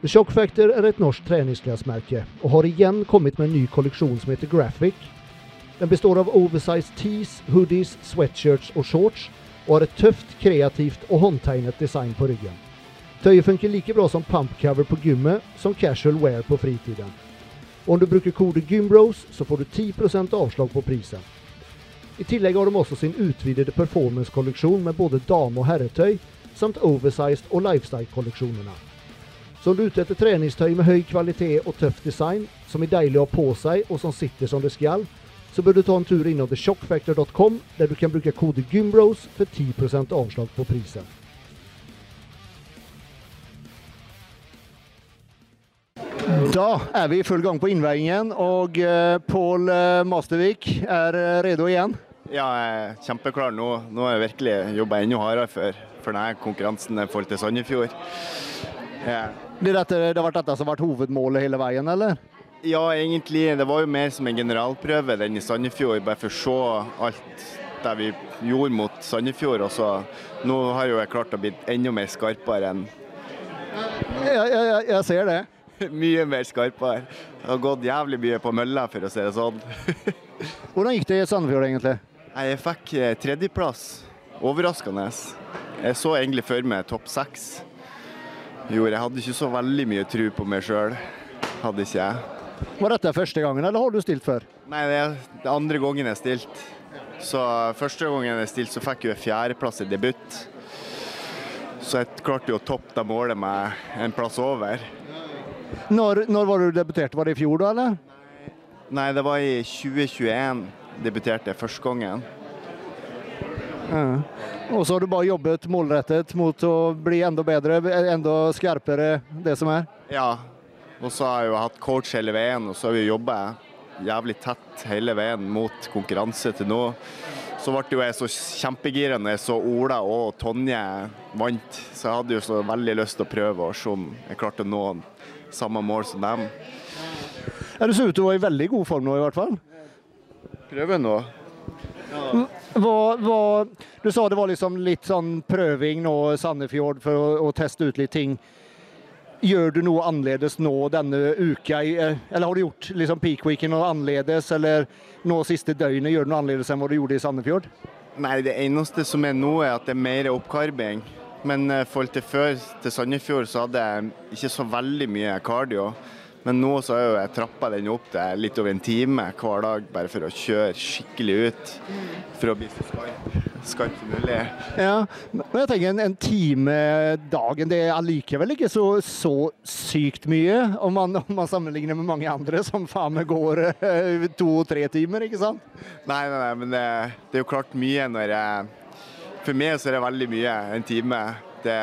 The Shock Factor er et norsk treningsklesmerke og har igjen kommet med en ny kolleksjon som heter Graphic. Den består av oversized tees, hoodies, sweatshirts og shorts, og har et tøft, kreativt og håndtegnet design på ryggen. Tøyet funker like bra som pumpcover på gymmet som casual wear på fritiden. Og om du bruker kode GYMBROS, så får du 10% avslag på prisen. I tillegg har de også sin utvidede performance-kolleksjon med både dame- og herretøy, samt oversized og lifestyle-kolleksjonene. Så om du er ute etter treningstøy med høy kvalitet og tøff design, som er deilig å ha på seg og som sitter som det skal, så bør du ta en tur innom theshockfactor.com, der du kan bruke kode GYMBROS for 10% avslag på prisen. Da er vi i full gang på innveiingen, og eh, Pål eh, Mastervik er eh, redo igjen. Ja, jeg er kjempeklar nå. Nå har jeg virkelig jobba enda hardere for, for denne konkurransen i forhold til Sandefjord. Ja. Det, dette, det har vært dette som har vært hovedmålet hele veien, eller? ja, egentlig. Det var jo mer som en generalprøve den i Sandefjord, bare for å se alt det vi gjorde mot Sandefjord. Og så nå har jo jeg klart å bli enda mer skarpere enn Jeg, jeg, jeg ser det. Mye mer skarpere. Det har gått jævlig mye på mølla, for å si det sånn. Hvordan gikk det i Sandefjord, egentlig? Jeg fikk eh, tredjeplass. Overraskende. Jeg så egentlig for meg topp seks. Jo, jeg hadde ikke så veldig mye tro på meg sjøl. Hadde ikke jeg. Var dette første gangen, eller har du stilt før? Nei, det er det andre gangen jeg stilte. Så første gangen jeg stilte, så fikk jeg fjerdeplass i debut. Så jeg klarte jo å toppe det målet med en plass over. Når, når var du debutert? Var det i fjor, da, eller? Nei, det var i 2021 debuterte jeg første gangen. Ja. Og så har du bare jobbet målrettet mot å bli enda bedre, enda skarpere, det som er? Ja. Og så har jeg jo hatt coach hele veien, og så har vi jobba jævlig tett hele veien mot konkurranse til nå. Så ble jo jeg så kjempegirende så Ola og Tonje vant, så jeg hadde jo så veldig lyst til å prøve å se om jeg klarte å nå samme mål som dem. Ja, du ser ut til å være i veldig god form nå, i hvert fall. Prøver nå. Hva, var, du sa det var liksom litt sånn prøving nå, Sandefjord, for å, å teste ut litt ting. Gjør du noe annerledes nå denne uka, eller har du gjort liksom peak-weeken noe annerledes, eller nå siste døgnet, gjør du noe annerledes enn hva du gjorde i Sandefjord? Nei, det eneste som er nå, er at det er mer oppkarbing. Men eh, i forhold til før, til Sandefjord, så hadde jeg ikke så veldig mye cardio. Men nå så har jo jeg trappa den opp til litt over en time hver dag, bare for å kjøre skikkelig ut. For å bli så skarp, skarp som mulig. Ja, men jeg tenker en, en time dagen, det er allikevel ikke så, så sykt mye, om man, om man sammenligner med mange andre som faen meg går eh, to-tre timer, ikke sant? Nei, nei, nei, men det, det er jo klart mye når jeg For meg så er det veldig mye, en time. Det,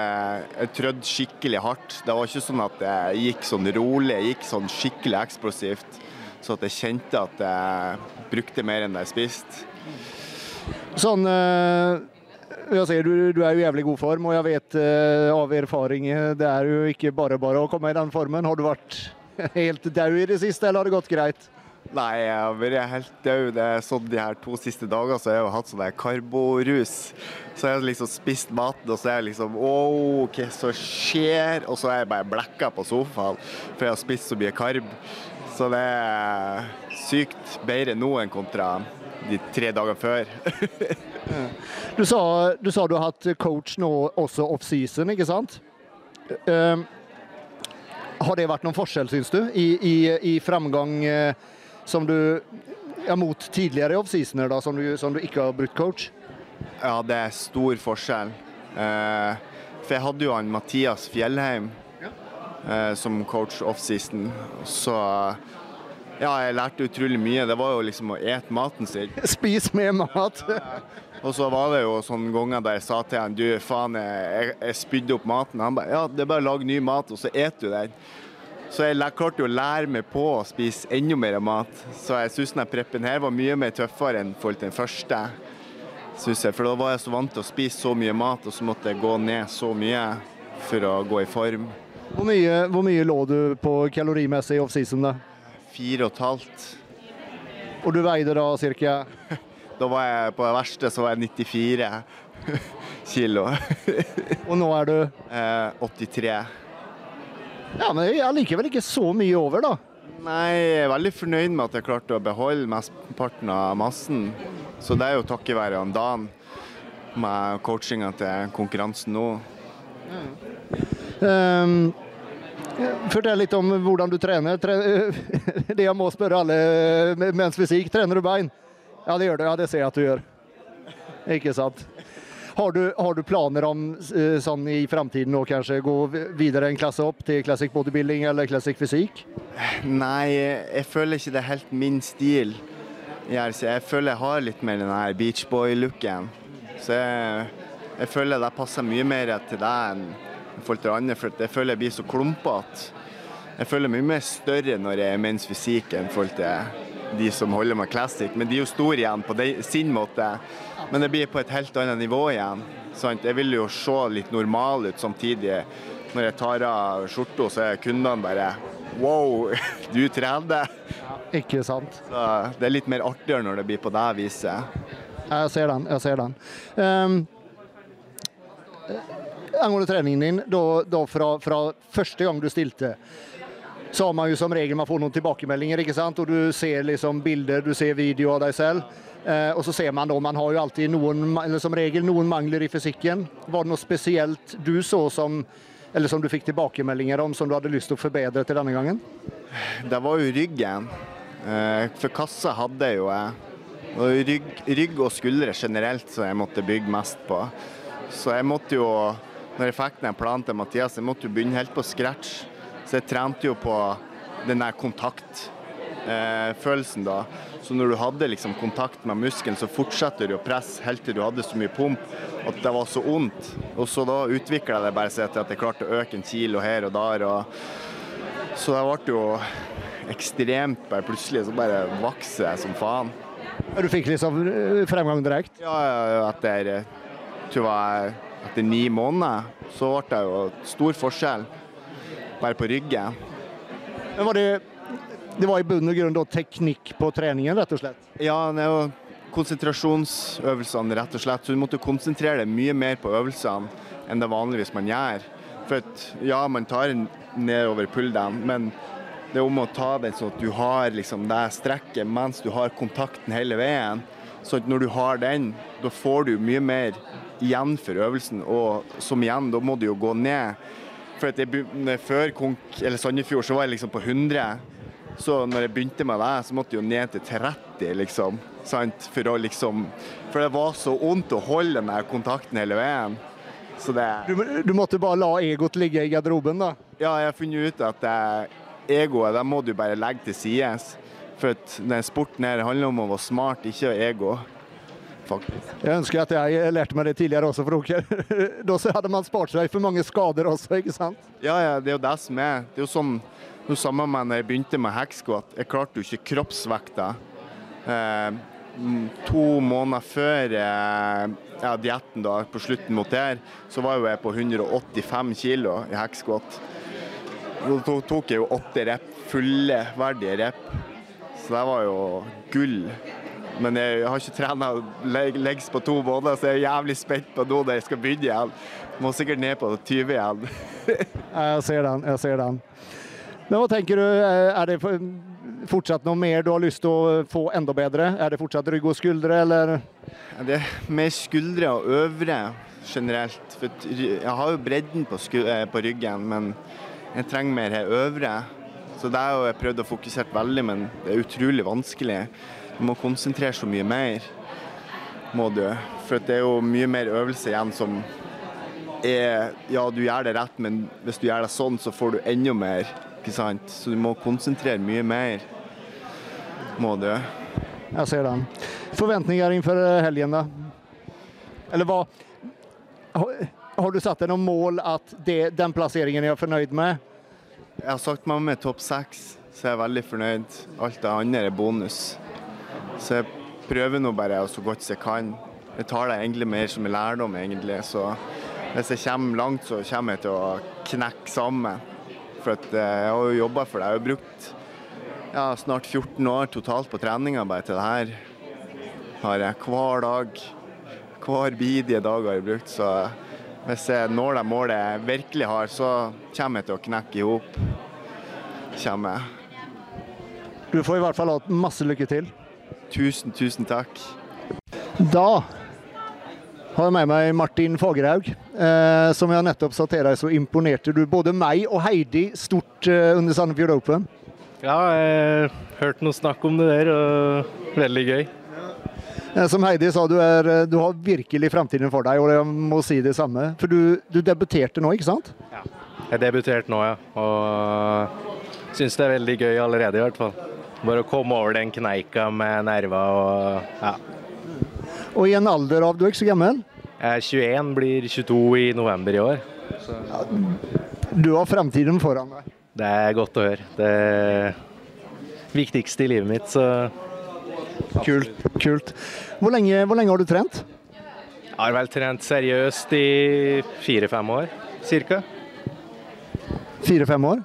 jeg trødde skikkelig hardt. Det var ikke sånn at jeg gikk sånn rolig, jeg gikk sånn skikkelig eksplosivt. Så at jeg kjente at jeg brukte mer enn jeg spiste. Sånn øh, jeg ser, du, du er jo i jævlig god form, og jeg vet øh, av erfaring eh, det er jo ikke bare bare å komme i den formen. Har du vært helt daud i det siste, eller har det gått greit? Nei, jeg har vært helt død. Sånn de her to siste dagene så har jeg hatt sånn karborus. Så jeg har liksom spist maten, og så er jeg liksom Åh, hva som skjer? Og så er jeg bare blekka på sofaen, for jeg har spist så mye karb. Så det er sykt bedre nå enn kontra de tre dagene før. Du sa, du sa du har hatt coach nå også off-season, ikke sant? Um, har det vært noen forskjell, syns du, i, i, i framgang eh, som du ja, mot tidligere off-seasoner, da, som du, som du ikke har brukt coach? Ja, det er stor forskjell. Eh, for jeg hadde jo han Mathias Fjellheim eh, som coach offseason. Så ja, jeg lærte utrolig mye. Det var jo liksom å ete maten sin. Spis mer mat! Og så var det jo sånne ganger der jeg sa til han du faen, jeg, jeg spydde opp maten. Han bare ja, det er bare å lage ny mat, og så eter du den. Så jeg klarte å lære meg på å spise enda mer mat. Så jeg syns denne preppen her var mye mer tøffere enn forhold til den første. Synes jeg, For da var jeg så vant til å spise så mye mat, og så måtte jeg gå ned så mye for å gå i form. Hvor mye, hvor mye lå du på kalorimessig i off-season. Fire og et halvt. Og du veide da cirka Da var jeg på det verste så var jeg 94 kilo. Og nå er du Eh, 83. Ja, men jeg liker vel ikke så mye over, da. Nei, jeg er veldig fornøyd med at jeg klarte å beholde mesteparten av massen. Så det er jo takket være han Dan med coachinga til konkurransen nå. Um, fortell litt om hvordan du trener. Tre det jeg må spørre alle mens fysikk. Trener du bein? Ja, det gjør du. Ja, det ser jeg at du gjør. Ikke sant? Har du, har du planer om eh, sånn i framtiden å kanskje gå videre en klasse opp til classic bodybuilding eller classic fysikk? Nei, jeg føler ikke det er helt min stil. Jeg, føler jeg har litt mer den her beachboy-looken. Så jeg, jeg føler det passer mye mer til deg enn folk til andre, for jeg føler jeg blir så klumpete. Jeg føler mye mer større når jeg er mens fysikk enn folk til de som holder med classic. Men de er jo store igjen på de, sin måte. Men det blir på et helt annet nivå igjen. Sant? Jeg vil jo se litt normal ut samtidig. Når jeg tar av skjorta, så er kundene bare Wow, du trener! Ikke sant? Så det er litt mer artigere når det blir på det viset. Jeg ser den. jeg ser den. Um, angående treningen din, da, da fra, fra, første gang du stilte, så har man jo som regel man får noen tilbakemeldinger, ikke sant? og du ser liksom bilder, du ser video av deg selv. Eh, og så ser man da, man har jo alltid noen, eller som regel noen mangler i fysikken. Var det noe spesielt du så som, eller som du fikk tilbakemeldinger om, som du hadde lyst til å forbedre til denne gangen? Det var jo ryggen. Eh, for kassa hadde jo jeg. Og rygg, rygg og skuldre generelt som jeg måtte bygge mest på. Så jeg måtte jo, når jeg fikk den planen til Mathias, jeg måtte jo begynne helt på scratch. Så jeg trente jo på den der kontaktfølelsen da. Så når du hadde liksom kontakt med muskelen, så fortsatte du å presse helt til du hadde så mye pump at det var så vondt. Og så da utvikla det bare seg til at jeg klarte å øke en kilo her og der. Og så det ble jo ekstremt bare plutselig så bare vokste jeg som faen. Du fikk liksom fremgang direkte? Ja, ja, etter, tror jeg, etter ni måneder så ble det jo stor forskjell bare på ryggen. Men var det det var i bunn og grunn teknikk på treningen, rett og slett? Ja, det jo konsentrasjonsøvelsene, rett og slett. Så du måtte konsentrere deg mye mer på øvelsene enn det vanligvis man gjør. For at, ja, man tar nedover pulldown, men det er om å ta den sånn at du har liksom det strekket mens du har kontakten hele veien. Så at når du har den, da får du mye mer igjen for øvelsen, og som igjen, da må du jo gå ned. For at jeg, Før Konk eller Sandefjord så var jeg liksom på 100. Så når jeg begynte med det, så måtte jeg jo ned til 30, liksom. Sant? For, å liksom, for det var så vondt å holde den kontakten hele veien. Så det du, du, måtte bare la egoet ligge i garderoben, da? Ja, jeg har funnet ut at det, egoet det må du bare legge til side. For at den sporten her handler om å være smart, ikke ego. Faktisk. Jeg ønsker at jeg lærte meg det tidligere også, for da hadde man spart seg for mange skader også, ikke sant? Ja, ja, det er jo det som er. Det er jo sånn Nå samme med når jeg begynte med hekskvatt. Jeg klarte jo ikke kroppsvekta. Eh, to måneder før eh, ja, dietten, da, på slutten mot der, så var jo jeg på 185 kilo i hekskvatt. Da tok jeg jo åtte rep, fullverdige rep. Så det var jo gull. Men jeg har ikke trena legs på to måneder, så jeg er jævlig spent på nå når jeg skal begynne igjen. Må sikkert ned på 20 igjen. jeg ser den. Jeg ser den. Men hva tenker du, er det fortsatt noe mer du har lyst til å få enda bedre? Er det fortsatt rygg og skuldre, eller? Det er mer skuldre og øvre generelt. For jeg har jo bredden på, eh, på ryggen, men jeg trenger mer øvre. Så det har jeg prøvd å fokusere veldig, men det er utrolig vanskelig. Du må konsentrere så mye mer, må du. For det er jo mye mer øvelse igjen som er Ja, du gjør det rett, men hvis du gjør det sånn, så får du enda mer ikke sant? Så du må konsentrere mye mer. Må du. Jeg ser den. Forventninger innenfor eh, helgen, da? Eller hva Har du satt deg noen mål at det, den plasseringen er jeg fornøyd med? Jeg har sagt meg med topp seks, så jeg er veldig fornøyd. Alt det andre er bonus. Så jeg prøver nå bare så godt jeg kan. Jeg tar det egentlig mer som en lærdom, egentlig. Så hvis jeg kommer langt, så kommer jeg til å knekke sammen. For eh, jeg har jo jobba for det. Jeg har brukt ja, snart 14 år totalt på treninga bare til det her. Har jeg hver dag. Hver bidige dag har jeg brukt. Så hvis jeg når det målet jeg virkelig har, så kommer jeg til å knekke i hop. kommer jeg. Du får i hvert fall hatt masse lykke til. Tusen, tusen takk. Da har jeg med meg Martin Fagerhaug. Eh, som jeg nettopp sa til deg, så imponerte du både meg og Heidi stort eh, under Sandefjord Open. Ja, jeg hørte noe snakk om det der, og veldig gøy. Eh, som Heidi sa, du, er, eh, du har virkelig framtiden for deg, og jeg må si det samme. For du, du debuterte nå, ikke sant? Ja, Jeg debuterte nå, ja. Og syns det er veldig gøy allerede, i hvert fall. Bare å komme over den kneika med nerver og ja. Og i en alder av Du er ikke så gammel? Jeg er 21, blir 22 i november i år. Du har framtiden foran deg. Det er godt å høre. Det er viktigste i livet mitt, så Kult. kult. Hvor lenge, hvor lenge har du trent? jeg har vel trent seriøst i fire-fem år, cirka. Fire-fem år?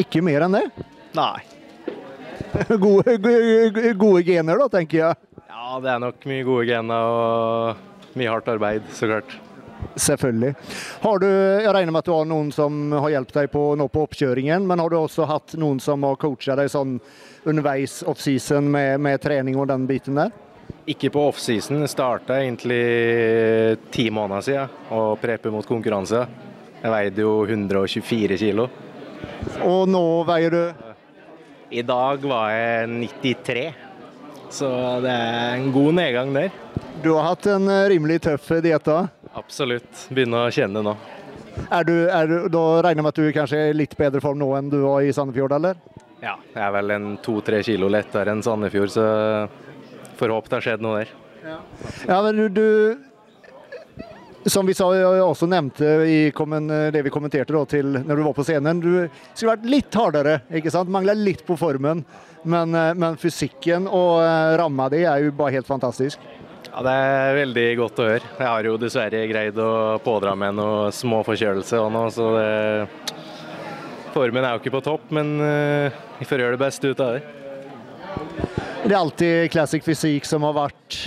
Ikke mer enn det? Nei. Gode, gode, gode gener, da, tenker jeg. Ja, det er nok mye gode gener og mye hardt arbeid, så klart. Selvfølgelig. Har du, jeg regner med at du har noen som har hjulpet deg på, nå på oppkjøringen, men har du også hatt noen som har coachet deg sånn underveis offseason med, med trening og den biten der? Ikke på offseason. Starta egentlig ti måneder siden og prepe mot konkurranse. Jeg veide jo 124 kilo. Og nå veier du I dag var jeg 93, så det er en god nedgang der. Du har hatt en eh, rimelig tøff diett da. Absolutt. Begynner å kjenne nå. Er du, er du, da regner jeg med at du kanskje er i litt bedre form nå enn du var i Sandefjord, eller? Ja, jeg er vel en to-tre kilo lettere enn Sandefjord, så får håpe det har skjedd noe der. Ja, men du, du Som vi sa, også nevnte i kommen, det vi kommenterte da, til når du var på scenen, du skulle vært litt hardere, ikke sant? Mangla litt på formen. Men, eh, men fysikken og eh, ramma di er jo bare helt fantastisk. Ja, Det er veldig godt å høre. Jeg har jo dessverre greid å pådra meg noe små forkjølelse og noe, så det, formen er jo ikke på topp, men eh, vi får gjøre det beste ut av det. Det er alltid classic fysikk som har vært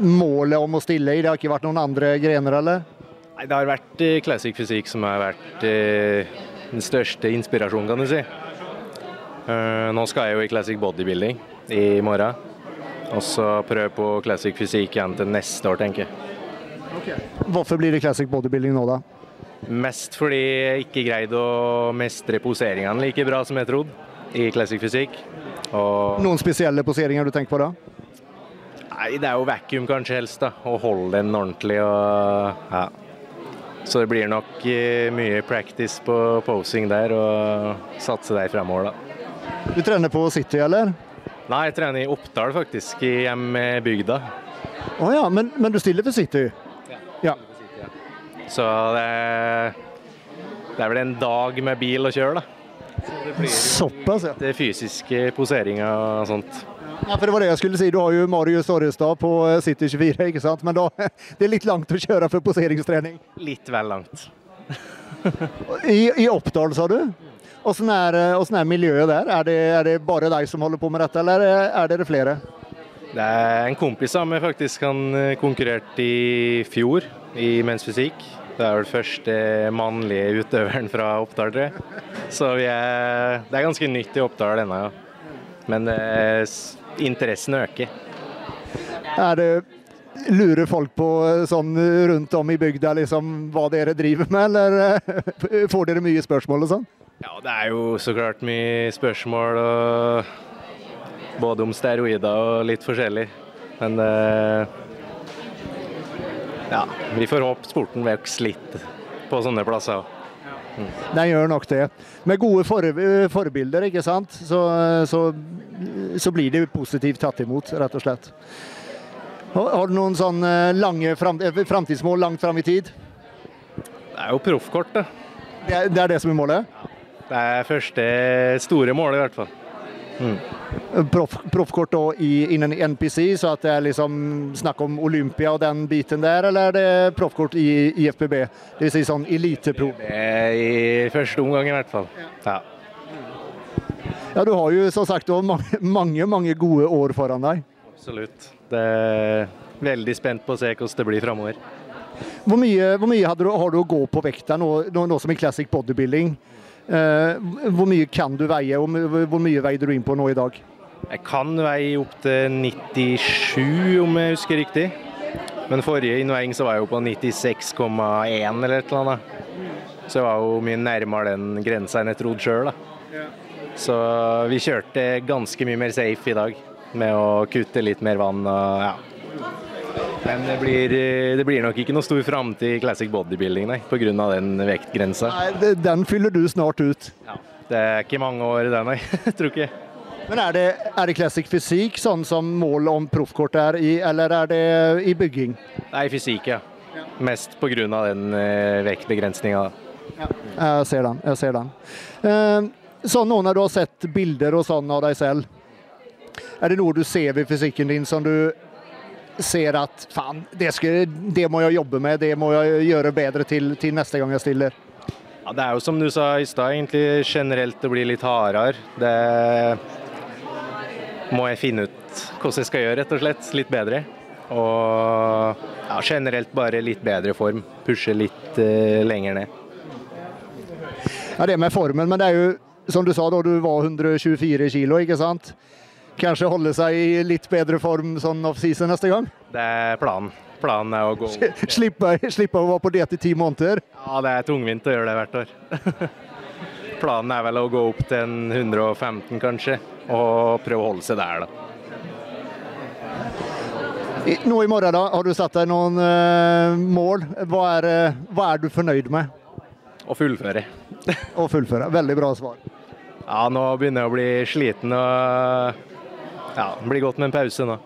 målet om å stille i. Det har ikke vært noen andre grener, eller? Nei, Det har vært eh, classic fysikk som har vært eh, den største inspirasjonen, kan du si. Eh, nå skal jeg jo i classic bodybuilding i morgen. Og så prøve på classic fysikk igjen til neste år, tenker jeg. Hvorfor blir det classic bodybuilding nå, da? Mest fordi jeg ikke greide å mestre poseringene like bra som jeg trodde i classic fysikk. Og Noen spesielle poseringer du tenker på da? Nei, det er jo vacuum kanskje helst, da. Å holde den ordentlig og ja. Så det blir nok eh, mye practice på posing der, og satse der fremover, da. Du trener på City, eller? Nei, jeg trener i Oppdal faktisk, i hjembygda. Å oh, ja, men, men du stiller for City? Ja. Så det er, det er vel en dag med bil å kjøre, da. Såpass, ja. Det er fysiske poseringa og sånt. Ja. For det var det jeg skulle si. Du har jo Marius Orrestad på eh, City 24, ikke sant? Men da, det er litt langt å kjøre for poseringstrening. Litt vel langt. I, i Oppdal, sa du? Åssen er, eh, er miljøet der? Er det, er det bare deg som holder på med dette, eller er dere flere? Det er en kompis av meg faktisk. Han eh, konkurrerte i fjor i mensfysikk. Det er vel første mannlige utøveren fra Oppdal, tror jeg. Så vi er, det er ganske nytt i Oppdal ennå, ja. Men det s- interessen øker. Er det Lurer folk på eh, sånn rundt om i bygda liksom, hva dere driver med, eller eh, får dere mye spørsmål og sånn? Ja, det er jo så klart mye spørsmål og både om steroider og litt forskjellig. Men eh, ja, vi får håpe sporten vokser litt på sånne plasser. Den gjør nok det. Med gode for, forbilder, ikke sant, så, så, så blir det positivt tatt imot, rett og slett. Har, du noen sånne lange fram, eh, framtidsmål langt fram i tid? Det er jo proffkort. Det er, det er det som er målet? Det er første store målet, i hvert fall. Proff, proffkort da innen NPC, så at det er liksom snakk om Olympia og den biten der, eller er det proffkort i IFBB? Det vil si sånn elitepro? I første omgang, i hvert fall. Ja. Ja, du har jo som sagt mange, mange, mange gode år foran deg. Absolutt. Det er veldig spent på å se hvordan det blir framover. Hvor mye, hvor mye du, har du å gå på vekta nå, nå, nå som i classic bodybuilding? Eh, hvor mye kan du veie, og hvor mye veide du inn på nå i dag? Jeg kan veie opp til 97, om jeg husker riktig. Men forrige innveiing så var jeg jo på 96,1 eller et eller annet. Så jeg var jo mye nærmere den grensa enn jeg trodde sjøl. Så vi kjørte ganske mye mer safe i dag med å kutte litt mer vann og ja. Men det blir, det blir nok ikke noe stor framtid i classic bodybuilding, nei, pga. den vektgrensa. Nei, Den fyller du snart ut. Ja. Det er ikke mange år i den, nei. tror ikke. Men er det, er det classic fysikk, sånn som mål om proffkort er i, eller er det i bygging? Nei, fysikk, ja. Mest pga. den eh, vektbegrensninga. Ja. Jeg ser den. jeg ser den. Eh, sånn nå når du har sett bilder og sånn av deg selv, er det noe du ser ved fysikken din som du ser at faen, det, det, må jeg jobbe med, det må jeg gjøre bedre til, til neste gang jeg stiller? Ja, det er jo som du sa i stad, egentlig generelt det blir litt hardere. Det må jeg finne ut hvordan jeg skal gjøre, rett og slett. Litt bedre. Og ja, generelt bare litt bedre form. Pushe litt uh, lenger ned. Ja, Det med formen, men det er jo som du sa da du var 124 kilo, ikke sant? Kanskje holde seg i litt bedre form sånn offseason neste gang? Det er planen. Planen er å gå Slippe, slippe å være på diett i ti måneder? Ja, det er tungvint å gjøre det hvert år. planen er vel å gå opp til en 115 kanskje og prøve å holde seg der, da. Nå i morgen, da, har du satt deg noen uh, mål. Hva er, uh, hva er, du fornøyd med? Å fullføre. Å fullføre. Veldig bra svar. Ja, nå begynner jeg å bli sliten og ja, det blir godt med en pause nå.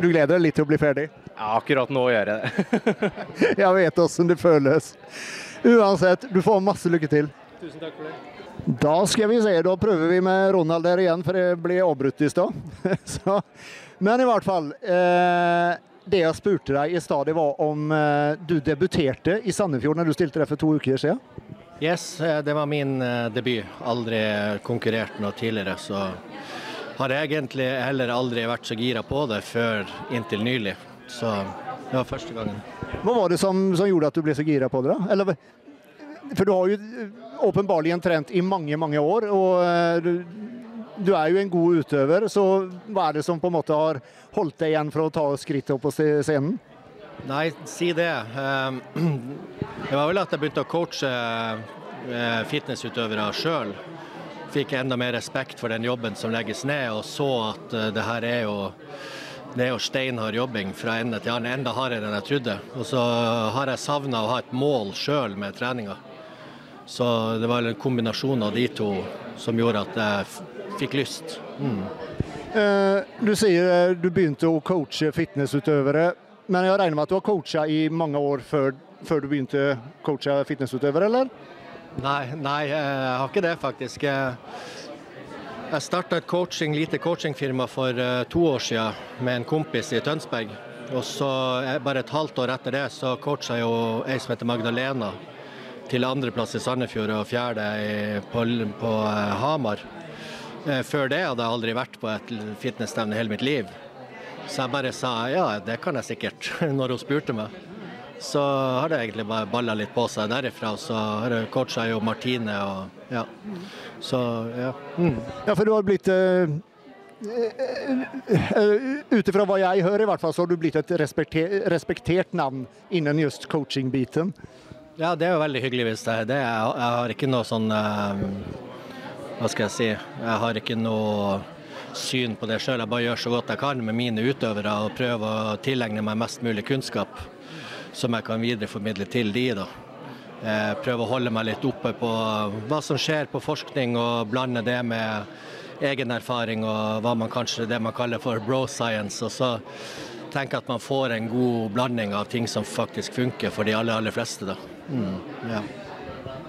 Du gleder deg litt til å bli ferdig? Ja, akkurat nå gjør jeg det. jeg vet åssen det føles. Uansett, du får masse lykke til. Tusen takk for det. Da skal vi se, da prøver vi med Ronald der igjen, for det ble avbrutt i stad. Men i hvert fall. Eh, det jeg spurte deg i stad, var om eh, du debuterte i Sandefjord når du stilte deg for to uker siden? Yes, eh, det var min eh, debut. Aldri konkurrert noe tidligere, så har egentlig heller aldri vært så gira på det før inntil nylig. Så det var første gangen. Hva var det som, som gjorde at du ble så gira på det? da? Eller for du har jo åpenbarlig trent i mange, mange år. og eh, du, du, er jo en god utøver, så hva er det som på en måte har holdt deg igjen for å ta skrittet opp på scenen? Nei, si det. Ehm, det var vel at jeg begynte å coache eh, fitnessutøvere sjøl. Fikk enda mer respekt for den jobben som legges ned, og så at det her er jo det er jo steinhard jobbing fra ende til annen, enda hardere enn jeg trodde. Og så har jeg savna å ha et mål sjøl med treninga. Så det var en kombinasjon av de to som gjorde at jeg fikk lyst. Mm. Eh, du sier eh, du begynte å coache fitnessutøvere, men jeg regner med at du har coacha i mange år før, før du begynte å coache fitnessutøvere, eller? Nei, nei, jeg har ikke det, faktisk. Jeg starta et coaching, lite coachingfirma for eh, to år siden med en kompis i Tønsberg. Og så Bare et halvt år etter det så coacha jeg jo ei som heter Magdalena til andreplass i Sandefjord og fjerde på, på eh, Hamar. Eh, før det hadde jeg aldri vært på et fitnessstevne hele mitt liv. Så jeg bare sa ja, det kan jeg sikkert, når hun spurte meg. Så har det egentlig bare balla litt på seg derifra. Så har jeg coacha jo Martine og ja. Så ja. Mm. Ja, for du har blitt uh, Ut ifra hva jeg hører, i hvert fall, så har du blitt et respekter, respektert navn innen just coaching-biten. Ja, det er jo veldig hyggelig hvis det er det. Jeg, jeg har ikke noe sånn uh, Hva skal jeg si. Jeg har ikke noe syn på det sjøl. Jeg bare gjør så godt jeg kan med mine utøvere og prøver å tilegne meg mest mulig kunnskap som jeg kan videreformidle til de da. Prøve å holde meg litt oppe på hva som skjer på forskning, og blande det med egen erfaring og hva man kanskje det man kaller for bro science. Og så tenke at man får en god blanding av ting som faktisk funker for de aller, aller fleste. da. Mm, ja.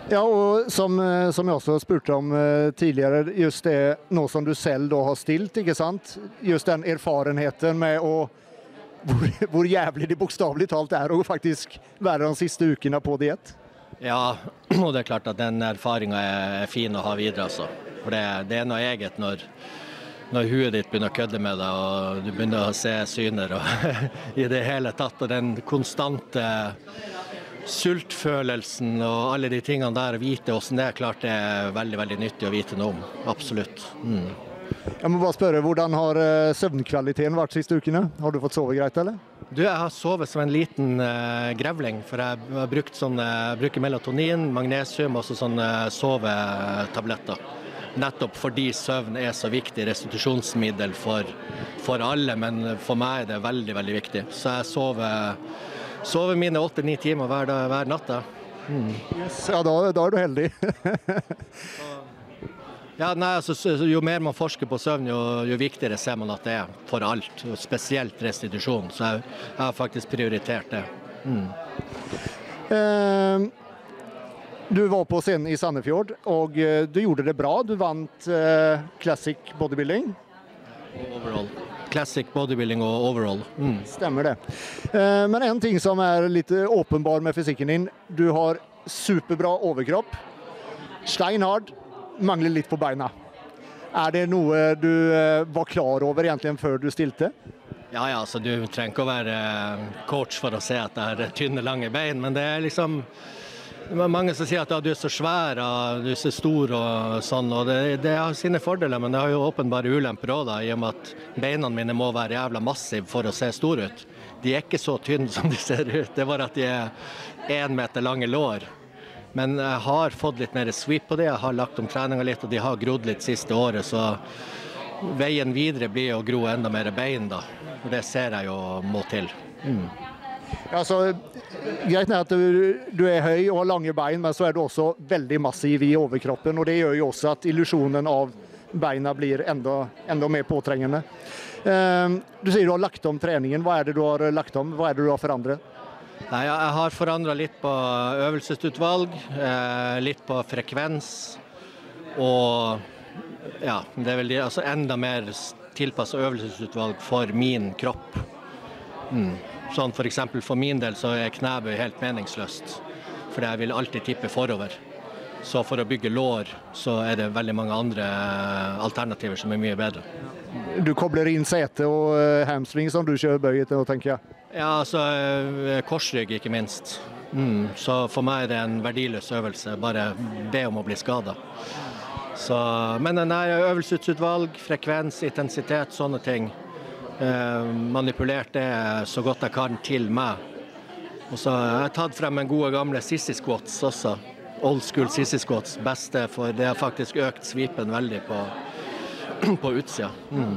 ja. og som, eh, som, jeg også spurte om uh, tidligere, just det nå som du selv da har stilt, ikke sant? Just den erfarenheten med å hvor, hvor jævlig det bokstavelig talt er å faktisk være de siste ukene på diett? Ja, og det er klart at den erfaringa er fin å ha videre, altså. For det, det er noe eget når, når huet ditt begynner å kødde med deg og du begynner å se syner og i det hele tatt. Og den konstante sultfølelsen og alle de tingene der, vite hvordan det er, klart det er veldig veldig nyttig å vite noe om. Absolutt. Mm. Jeg må bare spørre, Hvordan har eh, søvnkvaliteten vært siste ukene? Har du fått sove greit, eller? Du, Jeg har sovet som en liten uh, grevling. For jeg har brukt sånne, bruker melatonin, magnesium og sånne sovetabletter. Nettopp fordi søvn er så viktig restitusjonsmiddel for, for alle, men for meg er det veldig veldig viktig. Så jeg sover, sover mine åtte-ni timer hver, hver natt. Mm. Yes, ja, da, da, er du heldig. ja, nei, altså, jo mer man forsker på søvn, jo, jo, viktigere ser man at det er for alt. Spesielt restitusjon. Så jeg, jeg har faktisk prioritert det. Mm. Uh, du var på scenen i Sandefjord, og eh, du gjorde det bra. Du vant eh, Classic Bodybuilding. Overall. Classic bodybuilding og overall. Mm. Stemmer det. Eh, men en ting som er litt åpenbar med fysikken din. Du har superbra overkropp. Steinhard. Mangler litt på beina. Er det noe du var klar over egentlig før du stilte? Ja, ja, så Du trenger ikke å være coach for å se at jeg har tynne, lange bein, men det er liksom det er mange som sier at ja, du er så svær og du er så stor og sånn. og det, det, har sine fordeler, men det har jo åpenbare ulemper òg, i og med at beina mine må være jævla massive for å se store ut. De er ikke så tynne som de ser ut, det er bare at de er én meter lange lår. Men jeg har fått litt mer sweep på det, jeg har lagt om treninga litt, og de har grodd litt siste året. Så veien videre blir å gro enda mer bein, da. Og det ser jeg jo må til. Mm. Altså, greit at du, du, er høy og har lange bein, men så er du også veldig massiv i overkroppen. og Det gjør jo også at illusjonen av beina blir enda, enda mer påtrengende. Uh, du sier du har lagt om treningen. Hva er det du har lagt om? Hva er det du har forandret? Nei, jeg har forandra litt på øvelsesutvalg, eh, litt på frekvens. Og ja, det er vel altså enda mer tilpassa øvelsesutvalg for min kropp. Mm. Sånn F.eks. For, for min del så er knebøy helt meningsløst, for jeg vil alltid tippe forover. Så for å bygge lår så er det veldig mange andre alternativer som er mye bedre. Du kobler inn sete og uh, hamstring som du kjører bøy etter, tenker jeg? Ja, altså korsrygg ikke minst. Mm, så for meg er det en verdiløs øvelse. Bare be om å bli skada. Men nei, øvelsesutvalg, frekvens, intensitet, sånne ting Eh, manipulert det så godt jeg kan til meg. Og så har jeg tatt frem en gode gamle sissy squats også. Old school sissy squats. Beste, for det har faktisk økt svipen veldig på, på utsida. Mm.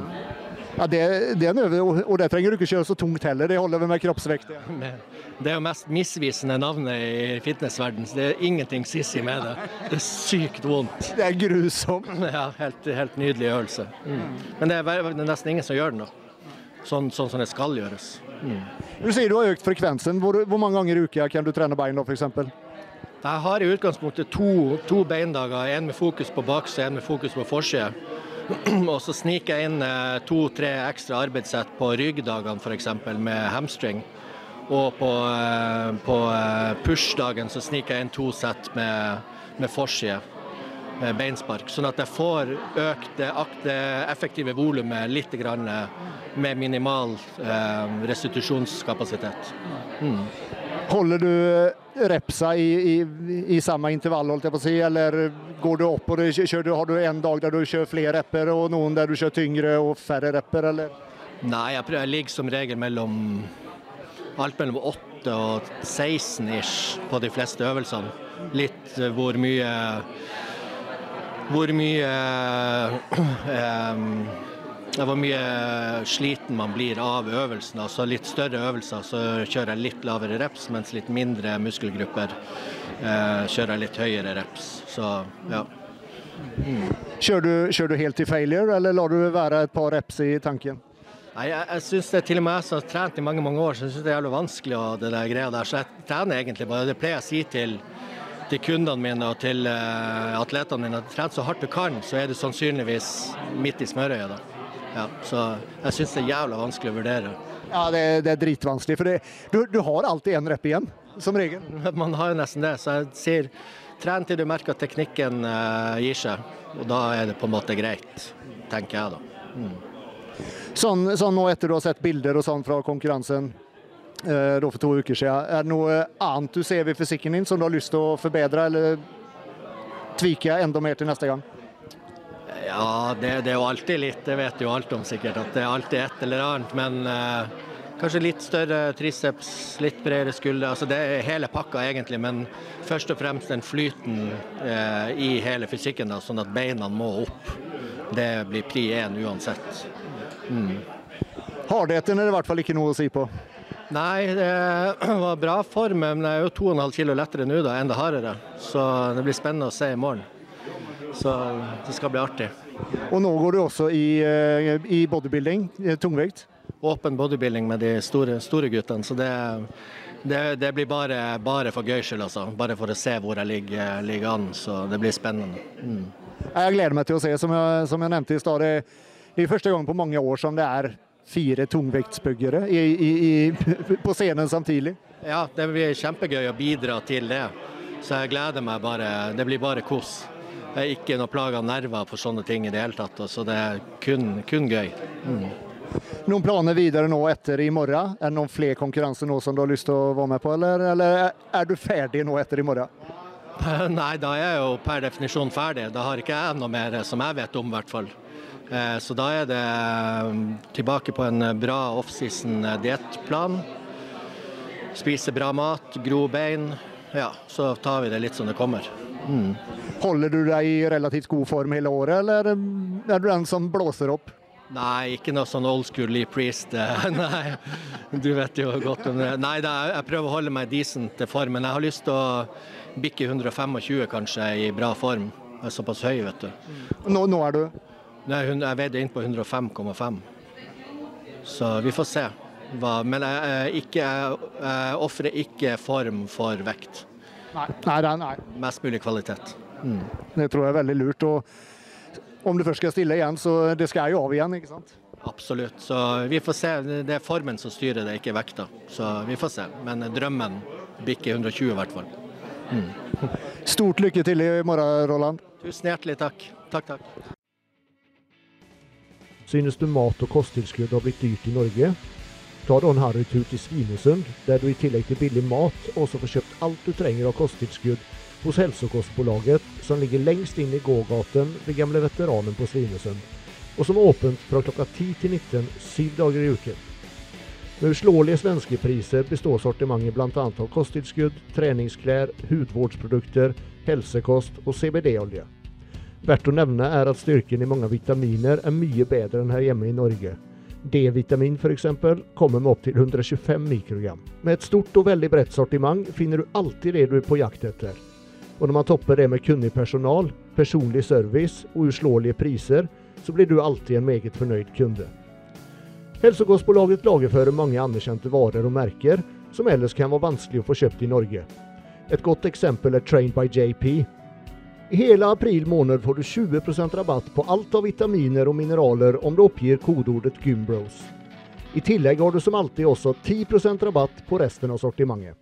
Ja, det, det, er en øvelse, og det trenger du ikke kjøre så tungt heller. Det holder med kroppsvekt. Ja. Det er jo mest misvisende navnet i fitnessverden. Det er ingenting sissy med det. Det er sykt vondt. Det er grusomt. Ja, helt, helt nydelig øvelse. Mm. Men det er, nesten ingen som gjør den, da sånn, sånn som det skal gjøres. Mm. Du sier du har økt frekvensen. Hvor, hvor mange ganger i uka kan du trene bein da, f.eks.? Jeg har i utgangspunktet to, to beindager. En med fokus på bakside, en med fokus på forside. og så sniker jeg inn eh, to-tre ekstra arbeidssett på ryggdagene f.eks. med hamstring. Og på, eh, på eh, push-dagen så sniker jeg inn to sett med, med forside beinspark. Sånn at jeg får økt det effektive volumet litt med minimal restitusjonskapasitet. Mm. Holder du repsa i, i, i, samme intervall, holdt jeg på å si, eller går du opp og du, kjører, har du en dag der du kjører flere repper og noen der du kjører tyngre og færre repper, eller? Nei, jeg, prøver, jeg ligger som regel mellom alt mellom 8 og 16 ish på de fleste øvelsene. Litt eh, hvor mye hvor mye um, hvor mye sliten man blir av øvelsen. Altså litt større øvelser så kjører jeg litt lavere reps, mens litt mindre muskelgrupper eh, kjører jeg litt høyere reps. Så ja. Mm. Kjører, du, kjører, du, helt til failure, eller lar du være et par reps i tanken? Nei, Jeg, jeg synes det til og med jeg som har trent i mange mange år, så synes det er jævlig vanskelig. Og det der greia der, Så jeg trener egentlig bare. Det pleier jeg å si til til kundene mine og til uh, atletene mine at tren så hardt du kan, så er du sannsynligvis midt i smørøyet. da. Ja, så jeg syns det er jævla vanskelig å vurdere. Ja, det, det er dritvanskelig. For det, du, du, har alltid én rep igjen, som regel. Man har jo nesten det. Så jeg sier tren til du merker at teknikken uh, gir seg. Og da er det på en måte greit, tenker jeg da. Mm. Sånn, sånn nå etter du har sett bilder og sånn fra konkurransen, uh, da for to uker siden. Er det noe annet du ser ved fysikken din som du har lyst til å forbedre eller tvike enda mer til neste gang? Ja, det, det, er jo alltid litt, det vet du jo alt om sikkert, at det er alltid et eller annet. Men eh, kanskje litt større triceps, litt bredere skulder. Altså det er hele pakka egentlig, men først og fremst den flyten eh, i hele fysikken, da, sånn at beina må opp. Det blir pri én uansett. Mm. Hardheten er det i hvert fall ikke noe å si på. Nei, det var bra form, men jeg er jo 2,5 kilo lettere nå, da, enn det hardere. Så det blir spennende å se i morgen. Så det skal bli artig. Og nå går du også i, eh, i bodybuilding, tungvekt? Åpen bodybuilding med de store, store guttene. Så det, det, det blir bare, bare for gøy skyld, altså. Bare for å se hvor jeg ligger, ligger an. Så det blir spennende. Mm. Jeg gleder meg til å se. Som jeg, som jeg nevnte i stad, det, er første gang på mange år som det er fire tungvektsbyggere på scenen samtidig. Ja, det blir kjempegøy å bidra til det. Så jeg gleder meg bare. Det blir bare kos. Jeg er ikke noe plaga nerver for sånne ting i det hele tatt. Så det er kun, kun gøy. Mm. Noen planer videre nå etter i morgen? Er det noen flere konkurranser nå som du har lyst til å være med på, eller, eller er du ferdig nå etter i morgen? Nei, da er jeg jo per definisjon ferdig. Da har ikke jeg noe mer som jeg vet om, i hvert fall. Eh, så da er det eh, tilbake på en bra offseason diettplan. Spise bra mat, gro bein. Ja, så tar vi det litt som det kommer. Mm. Holder du deg i relativt god form hele året, eller er du den som blåser opp? Nei, ikke noe sånn old school Lee Priest. Nei, du vet jo godt om det. Nei, jeg prøver å holde meg decent til form, men jeg har lyst til å bikke 125 kanskje i bra form. Jeg er såpass høy, vet du. Nå, nå er du? Nei, jeg veide inn på 105,5. Så vi får se. Men jeg, jeg, jeg, jeg ofrer ikke form for vekt. Nei, nei, nei. Mest mulig kvalitet. Mm. Det tror jeg er veldig lurt. og Om du først skal stille igjen, så det skal jo av igjen, ikke sant? Absolutt. Så vi får se. Det er formen som styrer det, ikke vekta. Så vi får se. Men drømmen bikker 120 i hvert fall. Mm. Stort lykke til i morgen, Roland. Tusen hjertelig takk. Takk, takk. Synes du mat og kosttilskudd har blitt dyrt i Norge? Ta da en harrytur til Svinesund, der du i tillegg til billig mat også får kjøpt alt du trenger av kosttilskudd hos Hälsokostbolaget, som ligger lengst inn i gågaten ved gamle veteranen på Svinesund, og som er åpent fra klokka 10 til 19 syv dager i uken. Med uslåelige svenske priser består sortimentet bl.a. av kosttilskudd, treningsklær, hudvårdsprodukter, helsekost og CBD-olje. Verdt å nevne er at styrken i mange vitaminer er mye bedre enn her hjemme i Norge. D-vitamin f.eks. kommer med opptil 125 mikrogram. Med et stort og veldig bredt sortiment finner du alltid det du er på jakt etter. Og når man topper det med kunnig personal, personlig service og uslåelige priser, så blir du alltid en meget fornøyd kunde. Hälsokostbolaget lagerfører mange anerkjente varer og merker som ellers kan være vanskelig å få kjøpt i Norge. Et godt eksempel er Trained by JP, i hele april måned får du 20% rabatt på alt av vitaminer og mineraler om du oppgir kodeordet Gymbros. I tillegg har du som alltid også 10% rabatt på resten av sortimentet.